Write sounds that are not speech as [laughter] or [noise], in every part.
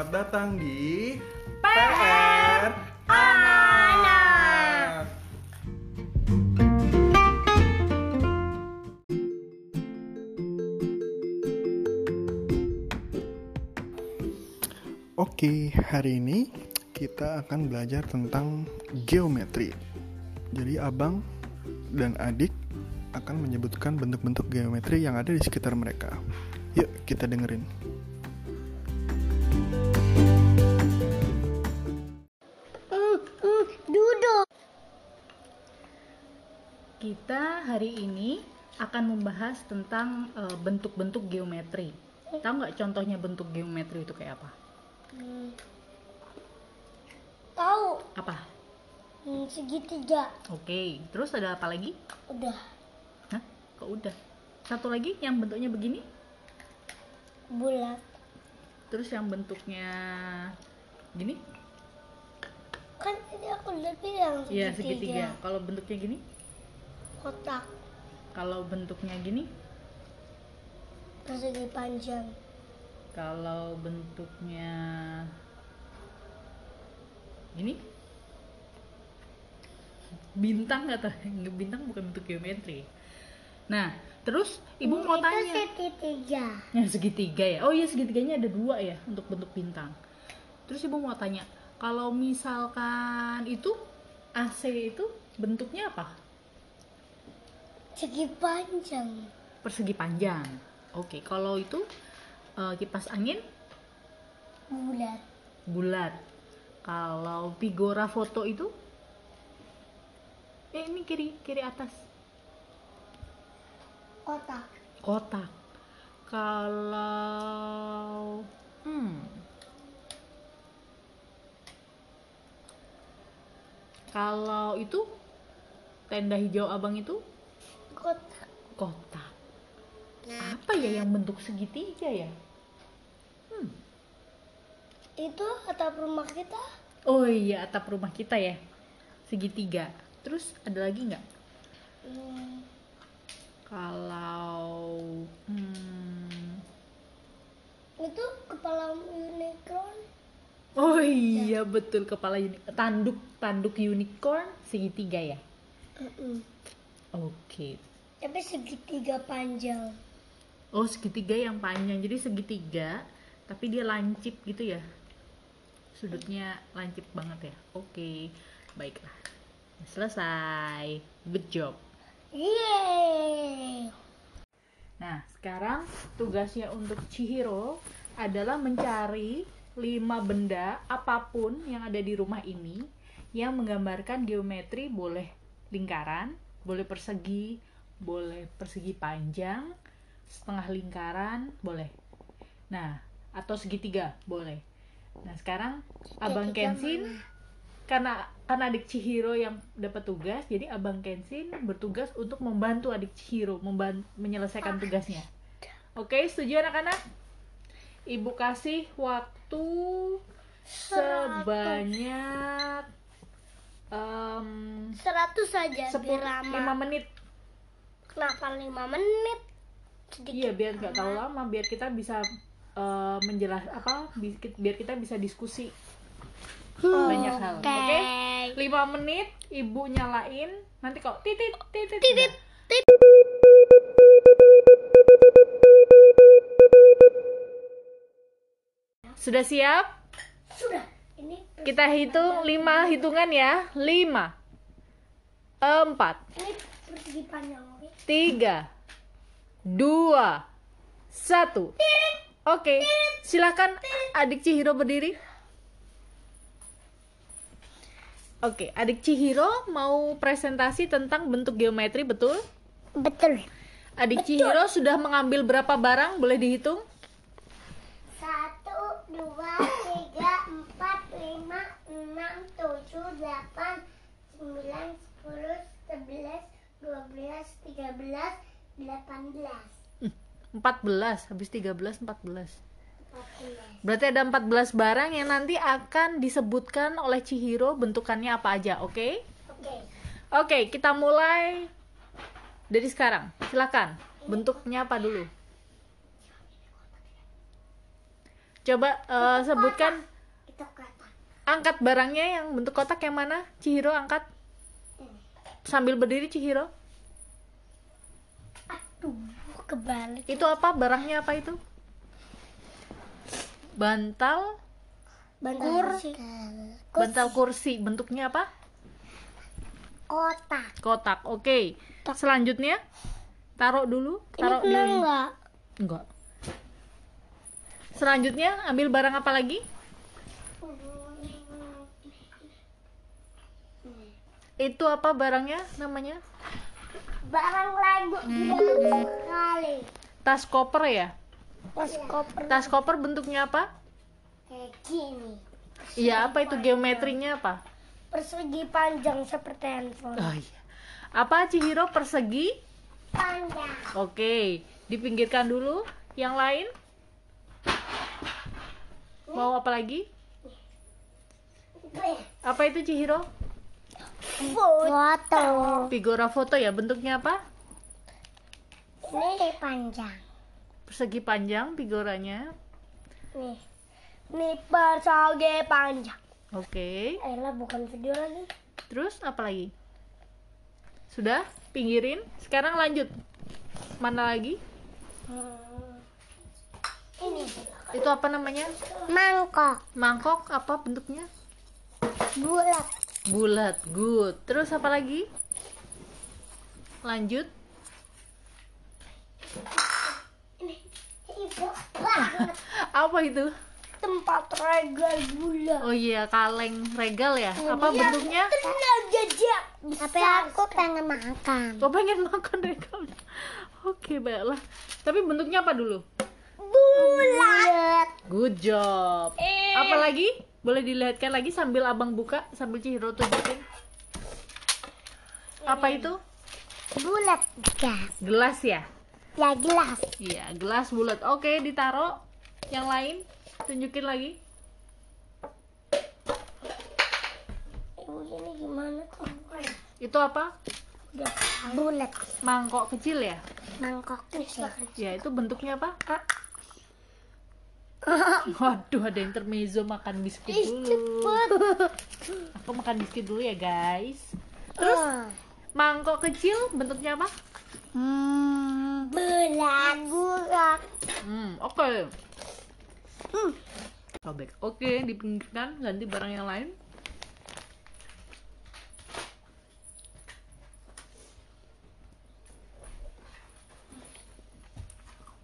Selamat datang di PR Anak. Oke, hari ini kita akan belajar tentang geometri. Jadi abang dan adik akan menyebutkan bentuk-bentuk geometri yang ada di sekitar mereka. Yuk kita dengerin. Kita hari ini akan membahas tentang eh, bentuk-bentuk geometri. Tahu nggak contohnya bentuk geometri itu kayak apa? Tahu. Apa? Hmm, segitiga. Oke, terus ada apa lagi? Udah. Hah? Kok udah? Satu lagi yang bentuknya begini? Bulat. Terus yang bentuknya gini? Kan tadi aku udah bilang segitiga. Iya, segitiga. Kalau bentuknya gini? Kotak. Kalau bentuknya gini? Persegi panjang. Kalau bentuknya gini? Bintang nggak tuh? [laughs] Bintang bukan bentuk geometri. Nah, terus ibu mau Itu tanya. segitiga. Yang segitiga ya? Oh iya segitiganya ada dua ya untuk bentuk bintang. Terus ibu mau tanya, kalau misalkan itu AC itu bentuknya apa? Segi panjang. Persegi panjang. Oke, kalau itu eh, kipas angin Bulat. bulat. Kalau figura foto itu eh ini kiri kiri atas Kotak. kotak. Kalau hmm kalau itu tenda hijau abang itu Kotak. kotak. Apa ya yang bentuk segitiga ya? Hmm. Itu atap rumah kita. Oh iya atap rumah kita ya segitiga. Terus ada lagi nggak? Hmm, Kalau hmm, itu kepala unicorn. oh iya betul kepala uni tanduk tanduk unicorn segitiga ya. Mm-mm. Oke. Tapi segitiga panjang. Oh segitiga yang panjang. Jadi segitiga tapi dia lancip gitu ya? Sudutnya lancip banget ya? Oke baiklah. Selesai. Good job. Yeay. nah sekarang tugasnya untuk Chihiro adalah mencari lima benda apa pun yang ada di rumah ini yang menggambarkan geometri. Boleh lingkaran boleh persegi boleh persegi panjang setengah lingkaran boleh. Nah atau segitiga boleh. Nah sekarang abang Kensin karena karena adik Chihiro yang dapat tugas jadi abang Kensin bertugas untuk membantu adik Chihiro memban- menyelesaikan tugasnya. Oke setuju anak-anak? Ibu kasih waktu sebanyak em, Seratus saja sepuluh biar lama. lima menit Kenapa lima menit? Sedikit. Iya biar nggak terlalu lama biar kita bisa eh, menjelas apa bi- biar kita bisa diskusi banyak hal. Oke. Lima menit ibu nyalain nanti kok titit titit. Titit. udah. Sudah siap? Sudah. Ini Kita hitung lima hitungan ya. Lima, empat, ini. Tiga, dua, satu. Oke, silakan adik Chihiro berdiri. Oke, adik Chihiro mau presentasi tentang bentuk geometri, betul? Betul. Adik Chihiro sudah mengambil berapa barang? Boleh dihitung? Satu, dua, tiga, empat, lima, enam, tujuh, delapan, sembilan, sepuluh, sebelas, dua belas, tiga belas, delapan belas, 14, habis 13, 14. empat belas. Berarti ada 14 barang yang nanti akan disebutkan oleh Chihiro bentukannya apa aja, oke? Oke. Oke, kita mulai dari sekarang. Silakan. Bentuknya apa dulu? Coba eh, sebutkan angkat barangnya yang bentuk kotak yang mana? Cihiro angkat. Sambil berdiri Cihiro. Aduh, kebalik. Itu apa? Barangnya apa itu? Bantal, Bantal kursi. bantal kursi. Bentuknya apa? Kotak. Kotak. Oke. Selanjutnya taruh dulu, taruh di enggak? Enggak. Selanjutnya ambil barang apa lagi? Itu apa barangnya namanya? Barang lagu bilang sekali. Tas koper ya? Pas koper Tas koper bentuknya apa? kayak gini. Iya, apa itu geometrinya apa? Persegi panjang seperti handphone. Oh iya. Apa Cihiro persegi? Panjang. Oke, dipinggirkan dulu. Yang lain? Mau apa lagi? Apa itu Cihiro? Foto. Figura foto ya, bentuknya apa? Ini panjang. Persegi panjang figuranya. Nih. Nih persegi panjang. Oke. Elah bukan video lagi. Terus apa lagi? Sudah? Pinggirin. Sekarang lanjut. Mana lagi? Hmm. Ini Itu apa namanya? mangkok Mangkok apa bentuknya? bulat. Bulat. Good. Terus apa lagi? Lanjut. [laughs] Apa itu? tempat regal bulat. Oh iya, kaleng regal ya. Apa bentuknya? Tenang jajak. Tapi aku pengen makan. Kau pengen makan regalnya? [laughs] Oke, baiklah. Tapi bentuknya apa dulu? Bulat. Good job. Eh. Apa lagi? Boleh dilihatkan lagi sambil abang buka, sambil Cihiro tunjukin. Apa itu? Bulat gas. Gelas ya? Ya gelas. Iya, gelas bulat. Oke, ditaruh. Yang lain, tunjukin lagi. Ibu ini gimana tuh? Itu apa? Udah bulat. Mangkok kecil ya? Mangkok kecil. Ya, itu bentuknya apa? [laughs] Waduh, ada intermezzo makan biskuit dulu. [laughs] Aku makan biskuit dulu ya, guys. Terus Mangkok kecil bentuknya apa? hmm, bulat. Bulat. Hmm, oke. Hmm. Sobek. Oke, dipinggirkan, ganti barang yang lain.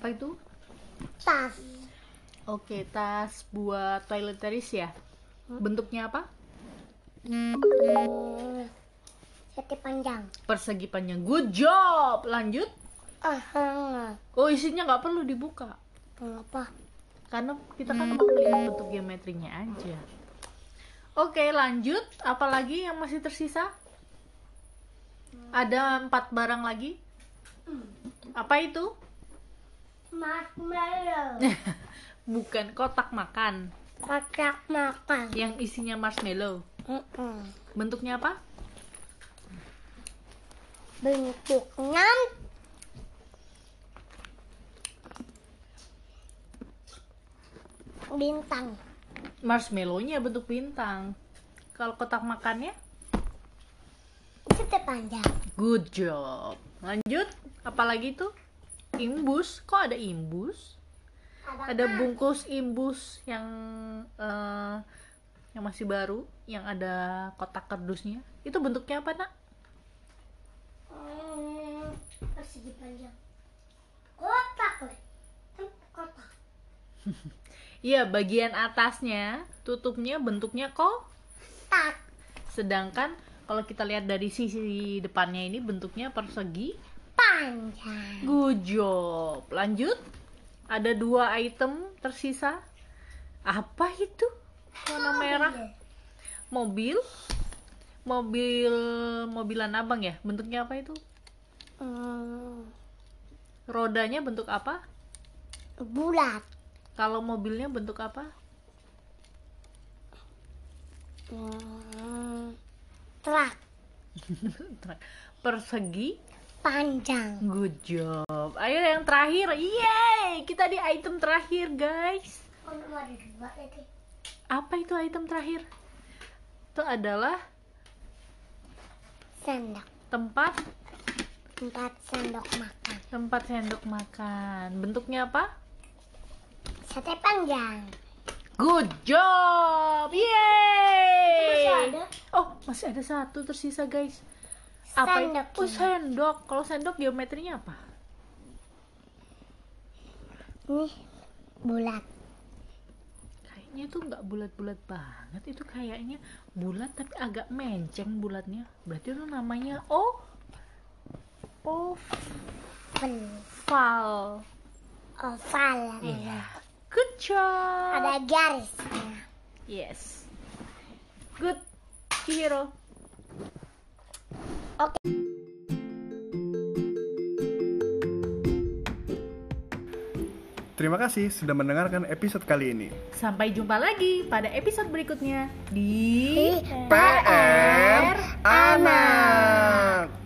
Apa itu? Tas. Oke, tas buat toiletries ya. Bentuknya apa? Hmm, Seti panjang. Persegi panjang. Good job. Lanjut. Ah, Oh, isinya nggak perlu dibuka. apa? Karena kita kan mau melihat bentuk geometrinya aja. Oke, lanjut. Apalagi yang masih tersisa? Ada empat barang lagi. Apa itu? Marshmallow. [laughs] Bukan kotak makan Kotak makan. yang isinya marshmallow. Mm-mm. Bentuknya apa? Bentuknya bintang. Marshmallownya bentuk bintang. Kalau kotak makannya? Seti panjang. Good job. Lanjut. Apalagi itu? Imbus. Kok ada imbus? Ada bungkus imbus yang eh, yang masih baru, yang ada kotak kardusnya. Itu bentuknya apa, Nak? Hmm, persegi panjang. Kotak, Le. Kotak. [laughs] Iya, bagian atasnya tutupnya bentuknya kok. Tak. Sedangkan kalau kita lihat dari sisi depannya ini bentuknya persegi. Panjang. Good job. Lanjut. Ada dua item tersisa. Apa itu? Warna merah. Mobil. Mobil mobilan abang ya. Bentuknya apa itu? Hmm, Rodanya bentuk apa? bulat. Kalau mobilnya bentuk apa? Hmm, truk. [laughs] Persegi. Panjang. Good job. Ayo yang terakhir. Yeay, kita di item terakhir, guys. Dua tadi? Apa itu item terakhir? Itu adalah Sendok. tempat Empat sendok makan. tempat sendok makan. Bentuknya apa? Sate panjang. Good job! Yeay! Masih ada? Oh, masih ada satu tersisa, guys. Apa? Sendok Oh, ini. sendok. Kalau sendok geometrinya apa? Nih bulat. Kayaknya itu nggak bulat-bulat banget. Itu kayaknya bulat tapi agak menceng bulatnya. Berarti itu namanya oh oval. Oval. Iya. Good job. Ada garisnya. Yes. Good. Chihiro. Terima kasih sudah mendengarkan episode kali ini. Sampai jumpa lagi pada episode berikutnya di PR Anak.